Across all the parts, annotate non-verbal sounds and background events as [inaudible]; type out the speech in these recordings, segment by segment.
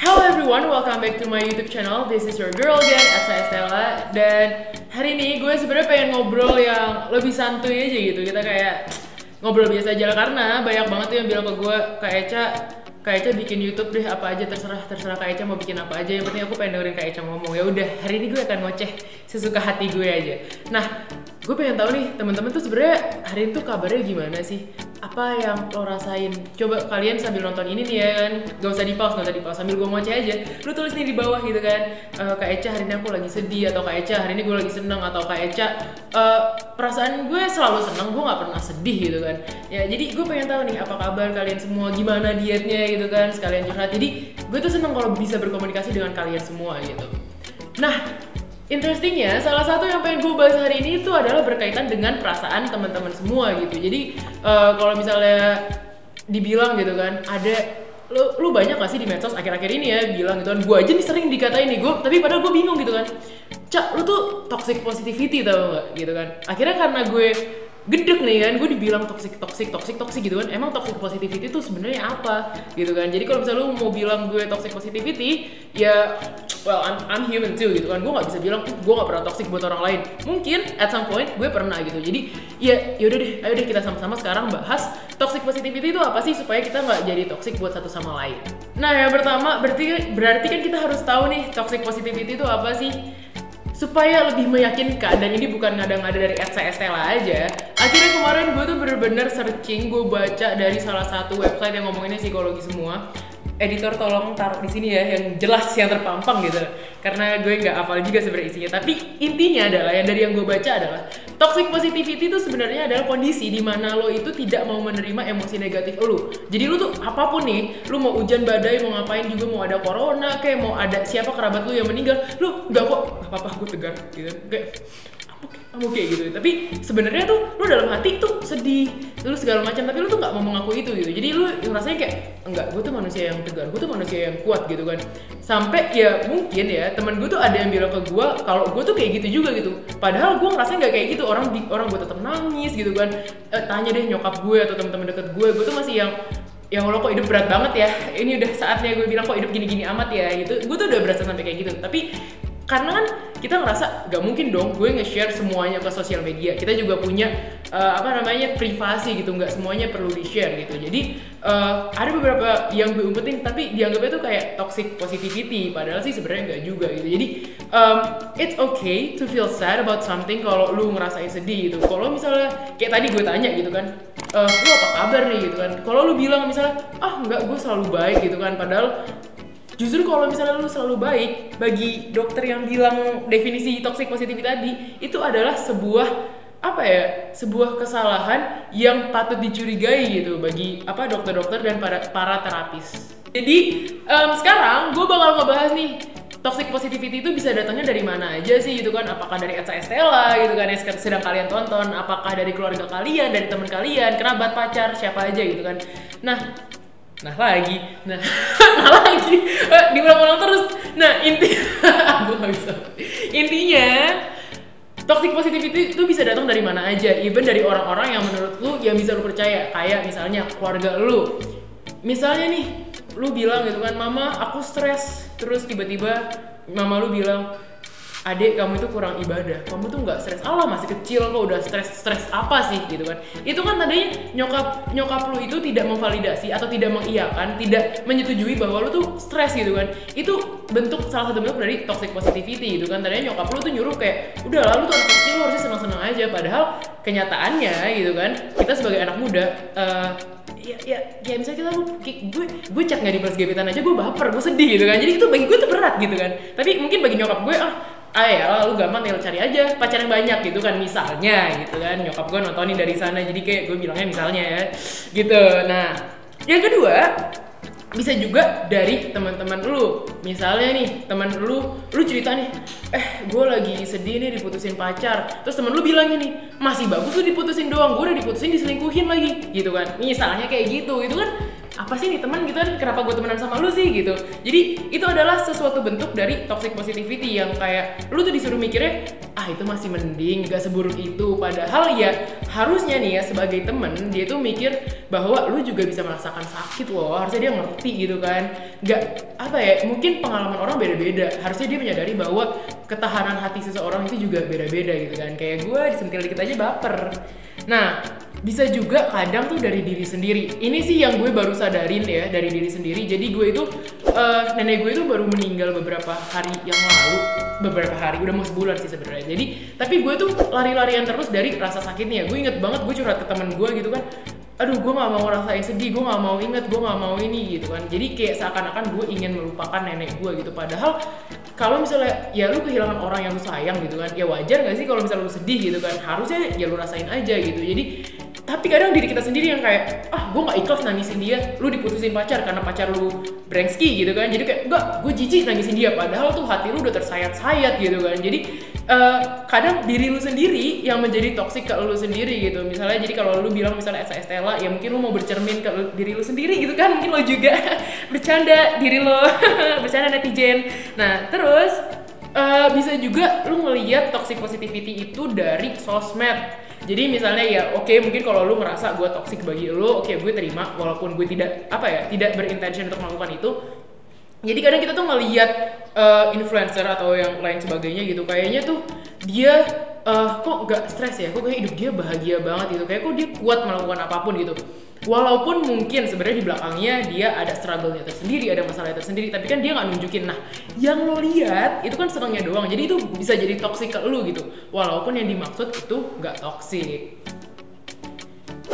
Hello everyone, welcome back to my YouTube channel. This is your girl again, Atsa Estella. Dan hari ini gue sebenarnya pengen ngobrol yang lebih santuy aja gitu. Kita kayak ngobrol biasa aja karena banyak banget tuh yang bilang ke gue, Kak Eca, Kak Eca bikin YouTube deh apa aja terserah terserah Kak Eca mau bikin apa aja. Yang penting aku pengen dengerin Kak Eca ngomong. Ya udah, hari ini gue akan ngoceh sesuka hati gue aja. Nah, gue pengen tahu nih teman-teman tuh sebenarnya hari ini tuh kabarnya gimana sih? apa yang lo rasain? Coba kalian sambil nonton ini nih ya kan, gak usah di pause, gak usah di pause, sambil gue ngoceh aja. Lu tulis nih di bawah gitu kan, e, Kak Eca hari ini aku lagi sedih, atau Kak Eca hari ini gue lagi seneng, atau Kak Eca e, perasaan gue selalu seneng, gue gak pernah sedih gitu kan. Ya jadi gue pengen tahu nih apa kabar kalian semua, gimana dietnya gitu kan, sekalian curhat. Jadi gue tuh seneng kalau bisa berkomunikasi dengan kalian semua gitu. Nah, Interestingnya, salah satu yang pengen gue bahas hari ini itu adalah berkaitan dengan perasaan teman-teman semua gitu. Jadi uh, kalau misalnya dibilang gitu kan, ada lu, lu banyak gak sih di medsos akhir-akhir ini ya bilang gitu kan, gue aja nih sering dikatain nih gue, tapi padahal gue bingung gitu kan. Cak, lu tuh toxic positivity tau gak gitu kan. Akhirnya karena gue gedek nih kan gue dibilang toxic toxic toxic toxic gitu kan emang toxic positivity itu sebenarnya apa gitu kan. Jadi kalau misalnya lu mau bilang gue toxic positivity ya well I'm, I'm human too gitu kan. Gue nggak bisa bilang gue nggak pernah toxic buat orang lain. Mungkin at some point gue pernah gitu. Jadi ya yaudah deh ayo deh kita sama-sama sekarang bahas toxic positivity itu apa sih supaya kita nggak jadi toxic buat satu sama lain. Nah yang pertama berarti berarti kan kita harus tahu nih toxic positivity itu apa sih supaya lebih meyakinkan dan ini bukan ngada-ngada dari Etsa Estella aja. Akhirnya kemarin gue tuh bener-bener searching gue baca dari salah satu website yang ngomonginnya psikologi semua. Editor tolong taruh di sini ya yang jelas yang terpampang gitu. Karena gue nggak hafal juga sebenarnya isinya. Tapi intinya adalah yang dari yang gue baca adalah toxic positivity itu sebenarnya adalah kondisi di mana lo itu tidak mau menerima emosi negatif lo. Jadi lo tuh apa pun nih lo mau hujan badai mau ngapain juga mau ada corona kayak mau ada siapa kerabat lo yang meninggal lo nggak kok apa-apa gue tegar gitu. Kayak kamu kayak gitu. Tapi sebenarnya tuh lu dalam hati tuh sedih lu segala macam. Tapi lu tuh nggak mau mengaku itu gitu. Jadi lu rasanya kayak enggak gue tuh manusia yang tegar. Gue tuh manusia yang kuat gitu kan. Sampai ya mungkin ya teman gue tuh ada yang bilang ke gue kalau gue tuh kayak gitu juga gitu. Padahal gue ngerasa nggak kayak gitu. Orang orang gue tetap nangis gitu kan. E, tanya deh nyokap gue atau teman-teman deket gue gue tuh masih yang yang lo kok hidup berat banget ya? Ini udah saatnya gue bilang kok hidup gini-gini amat ya gitu. Gue tuh udah berasa sampai kayak gitu. Tapi karena kan kita ngerasa gak mungkin dong gue nge-share semuanya ke sosial media. Kita juga punya uh, apa namanya privasi gitu nggak semuanya perlu di-share gitu. Jadi uh, ada beberapa yang gue umpetin tapi dianggapnya tuh kayak toxic positivity padahal sih sebenarnya nggak juga gitu. Jadi um, it's okay to feel sad about something kalau lu ngerasain sedih gitu. Kalau misalnya kayak tadi gue tanya gitu kan uh, lu apa kabar nih? gitu kan. Kalau lu bilang misalnya ah nggak gue selalu baik gitu kan. Padahal justru kalau misalnya lu selalu baik bagi dokter yang bilang definisi toxic positivity tadi itu adalah sebuah apa ya sebuah kesalahan yang patut dicurigai gitu bagi apa dokter-dokter dan para para terapis. Jadi um, sekarang gue bakal ngebahas nih toxic positivity itu bisa datangnya dari mana aja sih gitu kan? Apakah dari Etsa Estella gitu kan yang sedang kalian tonton? Apakah dari keluarga kalian dari teman kalian kerabat pacar siapa aja gitu kan? Nah nah lagi. Nah [laughs] nah lagi. Eh, diulang-ulang terus. Nah inti [laughs] gue gak bisa. Intinya toxic positivity itu bisa datang dari mana aja. Even dari orang-orang yang menurut lu yang bisa lu percaya. Kayak misalnya keluarga lu. Misalnya nih lu bilang gitu kan mama aku stres. Terus tiba-tiba mama lu bilang adek kamu itu kurang ibadah. Kamu tuh nggak stres. Allah masih kecil kok udah stres. Stres apa sih? Gitu kan. Itu kan tadinya nyokap nyokap lu itu tidak memvalidasi atau tidak mengiyakan tidak menyetujui bahwa lu tuh stres gitu kan. Itu bentuk salah satu bentuk dari toxic positivity gitu kan. Tadinya nyokap lu tuh nyuruh kayak udah lalu tuh anak kecil lu harusnya senang-senang aja. Padahal kenyataannya gitu kan kita sebagai anak muda uh, ya ya ya misalnya kita lu gue gue cek nggak di plus gebetan aja gue baper gue sedih gitu kan. Jadi itu bagi gue tuh berat gitu kan. Tapi mungkin bagi nyokap gue ah ah ya lu gampang tinggal cari aja pacar yang banyak gitu kan misalnya gitu kan. Nyokap gue nontonin dari sana jadi kayak gue bilangnya misalnya ya gitu. Nah yang kedua bisa juga dari teman-teman lu. Misalnya nih teman lu lu cerita nih eh gue lagi sedih nih diputusin pacar. Terus temen lu bilang nih masih bagus lu diputusin doang gue udah diputusin diselingkuhin lagi. Gitu kan. Misalnya kayak gitu itu kan apa sih nih teman gitu kan? Kenapa gue temenan sama lu sih? gitu. Jadi itu adalah sesuatu bentuk dari toxic positivity yang kayak lu tuh disuruh mikirnya ah itu masih mending gak seburuk itu. Padahal ya harusnya nih ya sebagai temen dia tuh mikir bahwa lu juga bisa merasakan sakit loh. Harusnya dia ngerti gitu kan. Gak apa ya mungkin pengalaman orang beda-beda. Harusnya dia menyadari bahwa ketahanan hati seseorang itu juga beda-beda gitu kan. Kayak gue disentil dikit aja baper. Nah bisa juga kadang tuh dari diri sendiri. Ini sih yang gue baru sadarin ya dari diri sendiri. Jadi gue itu uh, nenek gue itu baru meninggal beberapa hari yang lalu. Beberapa hari udah mau sebulan sih sebenarnya. Jadi tapi gue tuh lari-larian terus dari rasa sakitnya. Gue inget banget gue curhat ke teman gue gitu kan. Aduh gue gak mau rasain sedih gue gak mau inget gue gak mau ini gitu kan. Jadi kayak seakan-akan gue ingin melupakan nenek gue gitu. Padahal kalau misalnya ya lu kehilangan orang yang lu sayang gitu kan ya wajar gak sih kalau misalnya lu sedih gitu kan? Harusnya ya lu rasain aja gitu. Jadi tapi kadang diri kita sendiri yang kayak ah gue gak ikhlas nangisin dia. Lu diputusin pacar karena pacar lu brengski gitu kan. Jadi kayak enggak gue jijik nangisin dia. Padahal tuh hati lu udah tersayat-sayat gitu kan. Jadi uh, kadang diri lu sendiri yang menjadi toksik ke lu sendiri gitu. Misalnya jadi kalau lu bilang misalnya Esa Estella ya mungkin lu mau bercermin ke diri lu sendiri gitu kan. Mungkin lo juga [laughs] bercanda diri lo [laughs] bercanda netizen. Nah terus uh, bisa juga lu ngeliat toxic positivity itu dari sosmed jadi misalnya ya oke okay, mungkin kalau lu merasa gue toxic bagi lu oke okay, gue terima walaupun gue tidak apa ya tidak berintention untuk melakukan itu. Jadi kadang kita tuh ngeliat uh, influencer atau yang lain sebagainya gitu kayaknya tuh dia uh, kok gak stres ya? Kok kayak hidup dia bahagia banget gitu? Kayak kok dia kuat melakukan apa pun gitu walaupun mungkin sebenarnya di belakangnya dia ada struggle-nya tersendiri, ada masalahnya tersendiri, tapi kan dia nggak nunjukin. Nah, yang lo lihat itu kan senangnya doang. Jadi itu bisa jadi toxic ke lo gitu. Walaupun yang dimaksud itu nggak toxic.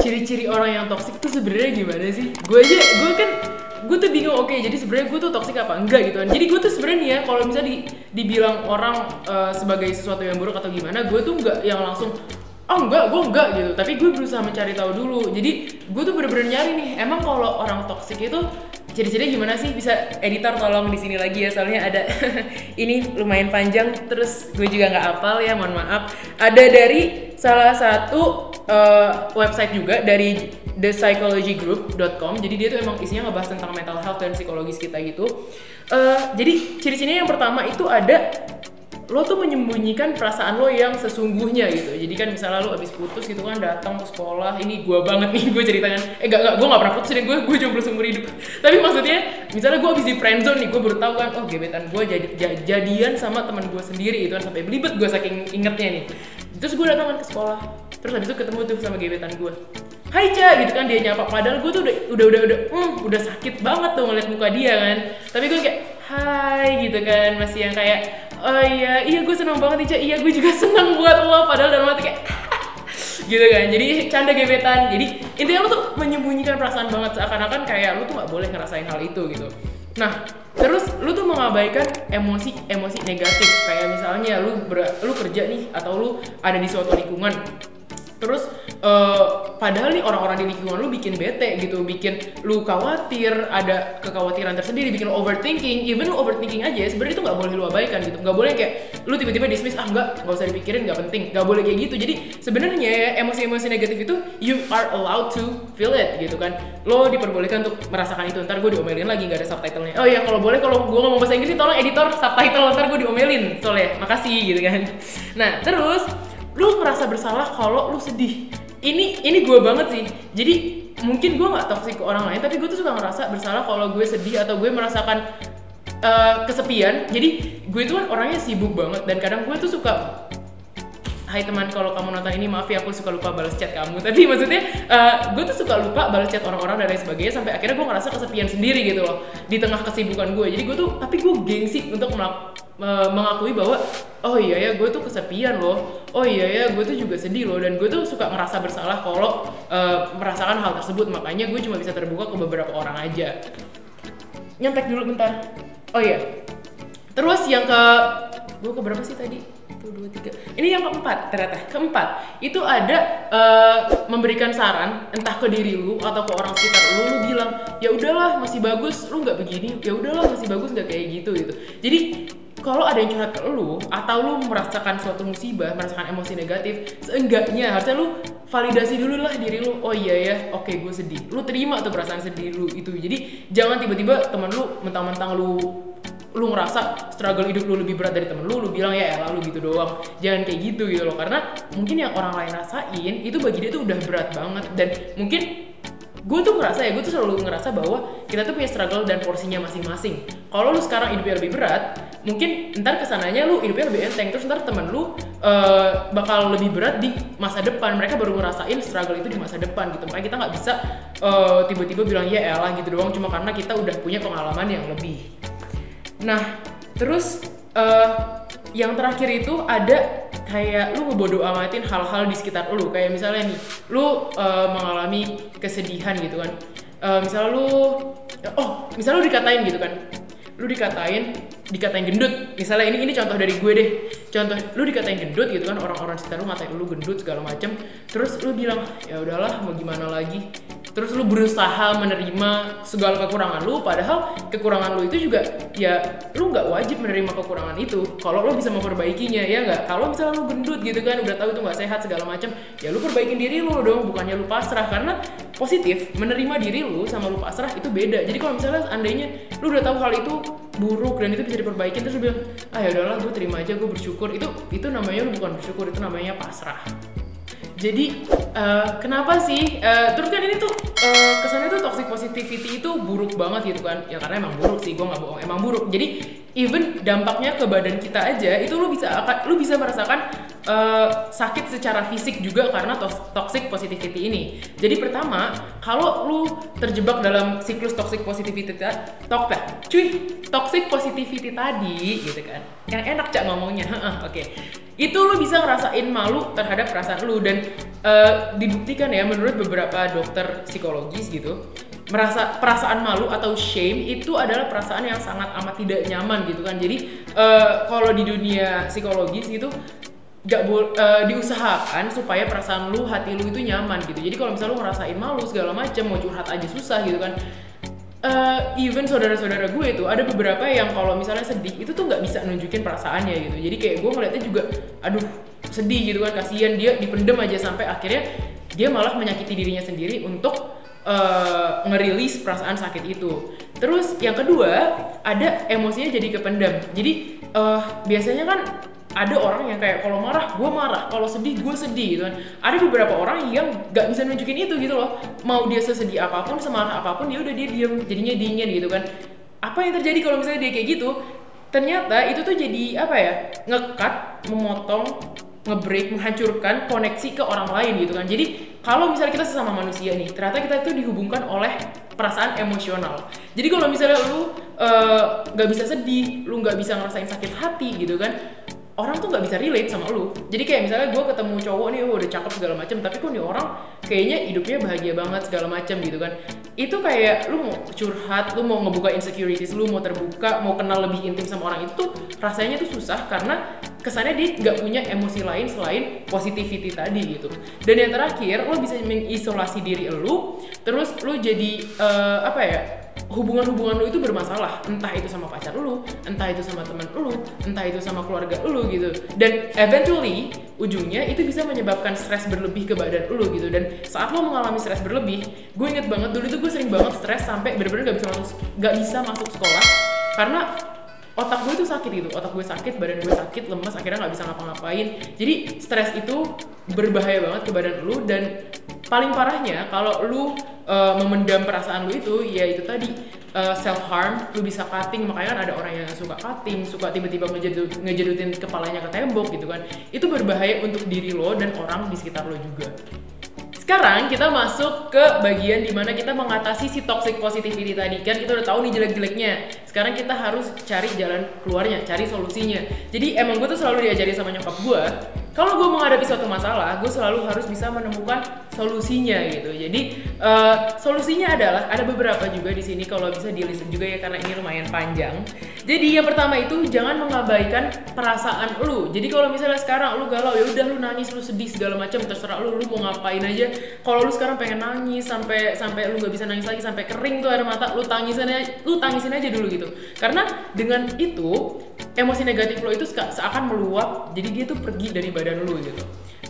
Ciri-ciri orang yang toxic tuh sebenarnya gimana sih? Gue aja, gue kan gue tuh bingung oke okay, jadi sebenarnya gue tuh toxic apa enggak gitu kan jadi gue tuh sebenarnya ya kalau misalnya di, dibilang orang uh, sebagai sesuatu yang buruk atau gimana gue tuh nggak yang langsung oh enggak gue enggak gitu. Tapi gue berusaha mencari tahu dulu. Jadi gue tuh bener-bener nyari nih emang kalau orang toxic itu ciri-cirinya gimana sih? Bisa editor tolong di sini lagi ya soalnya ada [laughs] ini lumayan panjang terus gue juga nggak hafal ya mohon maaf. Ada dari salah satu uh, website juga dari thepsychologygroup.com jadi dia tuh emang isinya ngebahas tentang mental health dan psikologis kita gitu. Uh, jadi ciri-cirinya yang pertama itu ada lo tuh menyembunyikan perasaan lo yang sesungguhnya gitu. Jadi kan misalnya lo abis putus gitu kan datang ke sekolah ini gue banget nih gue ceritakan eh gak, gak gue gak pernah putus nih gue gue jomblo seumur hidup. Tapi maksudnya misalnya gue abis di friendzone nih gue baru tahu kan oh gebetan gue jadi jadian sama teman gue sendiri itu kan sampai belibet gue saking ingetnya nih. Terus gue datang kan ke sekolah terus habis itu ketemu tuh sama gebetan gue Hai Ca gitu kan dia nyapa. Padahal gue tuh udah udah udah udah mm, udah sakit banget tuh ngeliat muka dia kan. Tapi gue kayak Hai gitu kan masih yang kayak oh iya iya gue seneng banget Ica iya gue juga [laughs] seneng buat lo padahal dalam hati kayak [laughs] gitu kan. Jadi canda gebetan. Jadi intinya lo tuh menyembunyikan perasaan banget seakan-akan kayak lo tuh nggak boleh ngerasain hal itu gitu. Nah terus lu tuh mengabaikan emosi emosi negatif. Kayak misalnya lu ber, lu kerja nih atau lu ada di suatu lingkungan terus uh, padahal nih orang-orang di lingkungan lu bikin bete gitu bikin lu khawatir ada kekhawatiran tersendiri bikin lu overthinking. Even lu overthinking aja sebenarnya itu nggak boleh lu abaikan gitu. Nggak boleh kayak lu tiba-tiba dismiss ah nggak nggak usah dipikirin nggak penting. Nggak boleh kayak gitu. Jadi sebenarnya emosi-emosi negatif itu you are allowed to feel it gitu kan. Lo diperbolehkan untuk merasakan itu. Ntar gue diomelin lagi nggak ada subtitlenya. Oh ya kalau boleh kalau gue ngomong bahasa Inggris tolong editor subtitle ntar gue diomelin soalnya. Makasih gitu kan. Nah terus lu ngerasa bersalah kalau lu sedih ini ini gue banget sih jadi mungkin gue nggak toksik ke orang lain tapi gue tuh suka ngerasa bersalah kalau gue sedih atau gue merasakan uh, kesepian jadi gue tuh kan orangnya sibuk banget dan kadang gue tuh suka Hai teman, kalau kamu nonton ini maaf ya aku suka lupa balas chat kamu. [laughs] Tapi maksudnya uh, gue tuh suka lupa balas chat orang-orang dan lain sebagainya sampai akhirnya gue ngerasa kesepian sendiri gitu loh di tengah kesibukan gue. Jadi gue tuh tapi gue gengsi untuk mengakui bahwa oh iya ya gue tuh kesepian loh. Oh iya ya gue tuh juga sedih loh dan gue tuh suka merasa bersalah kalau uh, merasakan hal tersebut. Makanya gue cuma bisa terbuka ke beberapa orang aja. Nyontek dulu bentar. Oh iya. Terus yang ke gue ke berapa sih tadi? satu dua tiga ini yang keempat ternyata keempat itu ada uh, memberikan saran entah ke diri lu atau ke orang sekitar lu lu bilang ya udahlah masih bagus lu nggak begini ya udahlah masih bagus nggak kayak gitu gitu jadi kalau ada yang curhat ke lu atau lu merasakan suatu musibah merasakan emosi negatif seenggaknya harusnya lu validasi dulu lah diri lu oh iya ya oke gue sedih. Lu terima tuh perasaan sedih lu itu. Jadi jangan tiba-tiba teman lu mentang-mentang lu lu ngerasa struggle hidup lu lebih berat dari temen lu, lu bilang ya elah lu gitu doang. Jangan kayak gitu gitu loh, karena mungkin yang orang lain rasain itu bagi dia tuh udah berat banget. Dan mungkin gue tuh ngerasa ya, gue tuh selalu ngerasa bahwa kita tuh punya struggle dan porsinya masing-masing. Kalau lu sekarang hidupnya lebih berat, mungkin ntar ke sananya lu hidupnya lebih enteng, terus ntar temen lu uh, bakal lebih berat di masa depan. Mereka baru ngerasain struggle itu di masa depan gitu. Makanya kita nggak bisa uh, tiba-tiba bilang ya elah gitu doang cuma karena kita udah punya pengalaman yang lebih. Nah, terus uh, yang terakhir itu ada kayak lu ngebodo amatin hal-hal di sekitar lu. Kayak misalnya nih lu uh, mengalami kesedihan gitu kan. Uh, misalnya lu oh misalnya lu dikatain gitu kan. Lu dikatain dikatain gendut. Misalnya ini ini contoh dari gue deh. Contoh lu dikatain gendut gitu kan orang-orang sekitar lu ngatain lu gendut segala macem. Terus lu bilang ya udahlah mau gimana lagi terus lu berusaha menerima segala kekurangan lu padahal kekurangan lu itu juga ya lu nggak wajib menerima kekurangan itu. Kalau lu bisa memperbaikinya ya nggak? Kalau misalnya lu gendut gitu kan udah tahu itu nggak sehat segala macam ya lu perbaikin diri lu dong bukannya lu pasrah. Karena positif menerima diri lu sama lu pasrah itu beda. Jadi kalau misalnya andainya lu udah tahu hal itu buruk dan itu bisa diperbaiki terus lu bilang ah ya udahlah gue terima aja gue bersyukur. Itu itu namanya lu bukan bersyukur itu namanya pasrah jadi uh, kenapa sih? Uh, terus kan ini tuh uh, kesannya tuh toxic positivity itu buruk banget gitu kan. Ya karena emang buruk sih gue nggak bohong emang buruk. Jadi even dampaknya ke badan kita aja itu lu bisa akan lu bisa merasakan uh, sakit secara fisik juga karena to toxic positivity ini. Jadi pertama kalau lu terjebak dalam siklus toxic positivity tok cuy toxic positivity tadi gitu kan. Yang enak cak ngomongnya. Oke. Okay itu lu bisa ngerasain malu terhadap perasaan lu dan uh, dibuktikan ya menurut beberapa dokter psikologis gitu merasa perasaan malu atau shame itu adalah perasaan yang sangat amat tidak nyaman gitu kan. Jadi uh, kalau di dunia psikologis gitu gak boleh uh, diusahakan supaya perasaan lu hati lu itu nyaman gitu. Jadi kalau misalnya lu ngerasain malu segala macam mau curhat aja susah gitu kan. Uh, even saudara-saudara gue itu ada beberapa yang kalau misalnya sedih itu tuh nggak bisa nunjukin perasaannya gitu. Jadi kayak gue ngeliatnya juga aduh sedih gitu kan kasihan. Dia dipendem aja sampai akhirnya dia malah menyakiti dirinya sendiri untuk uh, ngerilis perasaan sakit itu. Terus yang kedua ada emosinya jadi kependam jadi uh, biasanya kan ada orang yang kayak kalau marah gue marah. Kalau sedih gue sedih gitu kan. Ada beberapa orang yang nggak bisa nunjukin itu gitu loh. Mau dia sesedih apa pun semarah apa pun dia udah dia diem. Jadinya dingin gitu kan. Apa yang terjadi kalau misalnya dia kayak gitu? Ternyata itu tuh jadi apa ya ngekat memotong ngebreak menghancurkan koneksi ke orang lain gitu kan. Jadi kalau misalnya kita sesama manusia nih ternyata kita itu dihubungkan oleh perasaan emosional. Jadi kalau misalnya lu eh, nggak uh, bisa sedih lu nggak bisa ngerasain sakit hati gitu kan orang tuh nggak bisa relate sama lu. Jadi kayak misalnya gue ketemu cowok nih udah cakep segala macam tapi kok nih orang kayaknya hidupnya bahagia banget segala macam gitu kan. Itu kayak lu mau curhat lu mau ngebuka insecurities lu mau terbuka mau kenal lebih intim sama orang itu rasanya tuh susah karena kesannya dia nggak punya emosi lain selain positivity tadi gitu. Dan yang terakhir lu bisa mengisolasi diri lu terus lu jadi uh, apa ya hubungan-hubungan lu itu bermasalah. Entah itu sama pacar lu entah itu sama teman lu entah itu sama keluarga lu gitu. Dan eventually ujungnya itu bisa menyebabkan stres berlebih ke badan lu gitu. Dan saat lo mengalami stres berlebih gue inget banget dulu itu gue sering banget stres sampai bener-bener gak bisa masuk gak bisa masuk sekolah. Karena otak gue itu sakit gitu. Otak gue sakit badan gue sakit lemes akhirnya nggak bisa ngapa-ngapain. Jadi stres itu berbahaya banget ke badan lu dan paling parahnya kalau lu uh, memendam perasaan lu itu ya itu tadi uh, eh, self harm lu bisa cutting. Makanya kan ada orang yang suka cutting suka tiba-tiba ngejedut, ngejedutin kepalanya ke tembok gitu kan. Itu berbahaya untuk diri lo dan orang di sekitar lo juga. Sekarang kita masuk ke bagian di mana kita mengatasi si toxic positivity tadi. Kan kita udah tahu nih jelek-jeleknya. Sekarang kita harus cari jalan keluarnya cari solusinya. Jadi emang gue tuh selalu diajari sama nyokap gue kalau gue menghadapi suatu masalah, gue selalu harus bisa menemukan solusinya gitu. Jadi uh, solusinya adalah ada beberapa juga di sini kalau bisa di list juga ya karena ini lumayan panjang. Jadi yang pertama itu jangan mengabaikan perasaan lu. Jadi kalau misalnya sekarang lu galau ya udah lu nangis, lu sedih segala macam terserah lu, lu mau ngapain aja. Kalau lu sekarang pengen nangis sampai sampai lu nggak bisa nangis lagi sampai kering tuh air mata, lu tangisin aja, lu tangisin aja dulu gitu. Karena dengan itu emosi negatif lo itu seakan meluap, jadi dia tuh pergi dari badan lu gitu.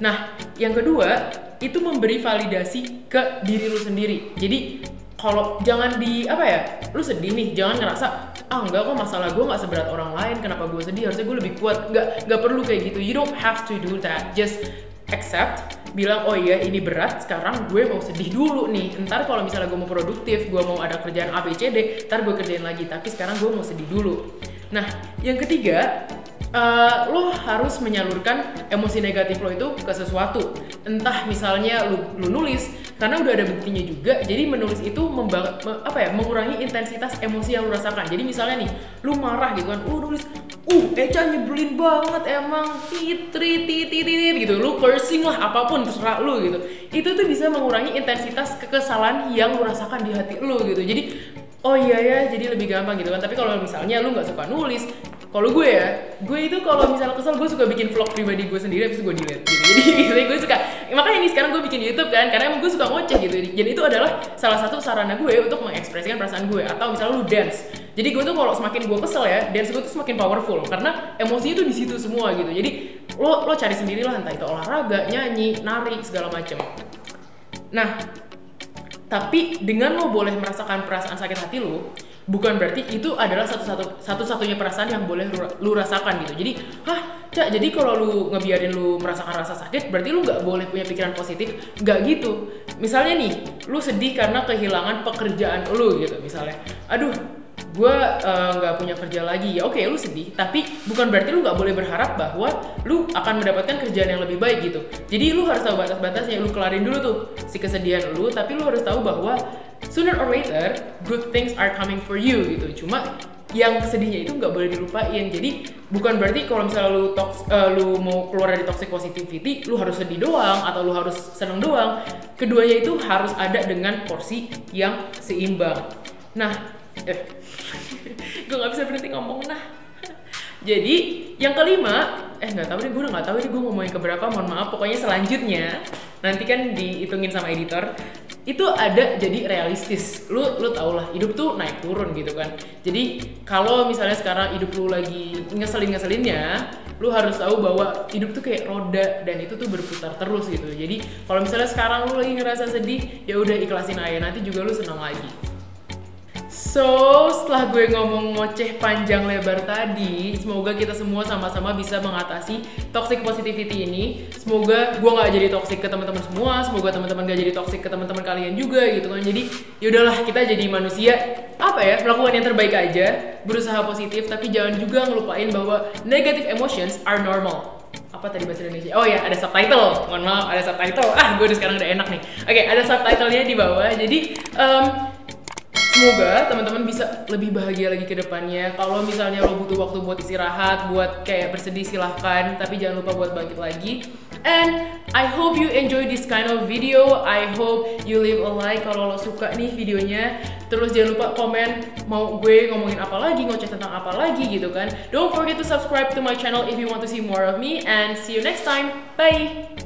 Nah, yang kedua itu memberi validasi ke diri lu sendiri. Jadi kalau jangan di apa ya lu sedih nih jangan ngerasa ah enggak kok masalah gue nggak seberat orang lain kenapa gue sedih? Harusnya gue lebih kuat. Nggak nggak perlu kayak gitu. You don't have to do that. Just accept bilang oh iya ini berat sekarang gue mau sedih dulu nih. Ntar kalau misalnya gue mau produktif gue mau ada kerjaan A B C D ntar gue kerjain lagi. Tapi sekarang gue mau sedih dulu nah yang ketiga uh, lo harus menyalurkan emosi negatif lo itu ke sesuatu. Entah misalnya lu, lu nulis karena udah ada buktinya juga jadi menulis itu memba me, apa ya mengurangi intensitas emosi yang lu rasakan. Jadi misalnya nih lu marah gitu kan lu nulis uh Eca nyebelin banget emang titri titri gitu. Lu cursing lah apa pun terserah lu gitu. Itu tuh bisa mengurangi intensitas kekesalan yang lu rasakan di hati lu gitu. Jadi oh iya ya jadi lebih gampang gitu kan. Tapi kalau misalnya lu nggak suka nulis kalau gue ya gue itu kalau misalnya kesel gue suka bikin vlog pribadi gue sendiri habis itu gue delete gitu. [laughs] Jadi biasanya gue suka makanya ini sekarang gue bikin YouTube kan karena emang gue suka ngoceh gitu. Jadi itu adalah salah satu sarana gue untuk mengekspresikan perasaan gue atau misalnya lu dance. Jadi gue tuh kalau semakin gue kesel ya dance gue tuh semakin powerful karena emosinya tuh di situ semua gitu. Jadi lo lo cari sendiri lah entah itu olahraga nyanyi nari segala macem. Nah tapi dengan lo boleh merasakan perasaan sakit hati lo bukan berarti itu adalah satu-satu satu-satunya perasaan yang boleh lu, rasakan gitu. Jadi hah cak jadi kalau lu ngebiarin lu merasakan rasa sakit berarti lu nggak boleh punya pikiran positif? Nggak gitu. Misalnya nih lu sedih karena kehilangan pekerjaan lu gitu misalnya. Aduh gue eh, nggak uh, punya kerja lagi. Ya oke lu sedih tapi bukan berarti lu nggak boleh berharap bahwa lu akan mendapatkan kerjaan yang lebih baik gitu. Jadi lu harus tahu batas-batasnya lu kelarin dulu tuh si kesedihan lu tapi lu harus tahu bahwa sooner or later good things are coming for you gitu. Cuma yang sedihnya itu nggak boleh dilupain. Jadi bukan berarti kalau misalnya lu uh, lu mau keluar dari toxic positivity lu harus sedih doang atau lu harus seneng doang. Keduanya itu harus ada dengan porsi yang seimbang. Nah eh gue nggak bisa berhenti ngomong nah jadi yang kelima eh nggak tahu deh gue udah nggak tahu deh gue ngomongin keberapa mohon maaf. Pokoknya selanjutnya nanti kan dihitungin sama editor itu ada jadi realistis. Lu lu tau lah hidup tuh naik turun gitu kan. Jadi kalau misalnya sekarang hidup lu lagi ngeselin ngeselinnya lu harus tahu bahwa hidup tuh kayak roda dan itu tuh berputar terus gitu. Jadi kalau misalnya sekarang lu lagi ngerasa sedih ya udah ikhlasin aja nanti juga lu senang lagi So, setelah gue ngomong ngoceh panjang lebar tadi, semoga kita semua sama-sama bisa mengatasi toxic positivity ini. Semoga gue nggak jadi toxic ke teman-teman semua, semoga teman-teman gak jadi toxic ke teman-teman kalian juga gitu kan. Jadi, yaudahlah kita jadi manusia apa ya melakukan yang terbaik aja, berusaha positif, tapi jangan juga ngelupain bahwa negative emotions are normal apa tadi bahasa Indonesia? Oh ya, ada subtitle. Mohon maaf, ada subtitle. Ah, gue udah sekarang udah enak nih. Oke, okay, ada subtitlenya di bawah. Jadi, um, semoga teman-teman bisa lebih bahagia lagi ke depannya. Kalau misalnya lo butuh waktu buat istirahat, buat kayak bersedih silahkan, tapi jangan lupa buat bangkit lagi. And I hope you enjoy this kind of video. I hope you leave a like kalau lo suka nih videonya. Terus jangan lupa komen mau gue ngomongin apa lagi, ngoceh tentang apa lagi gitu kan. Don't forget to subscribe to my channel if you want to see more of me and see you next time. Bye.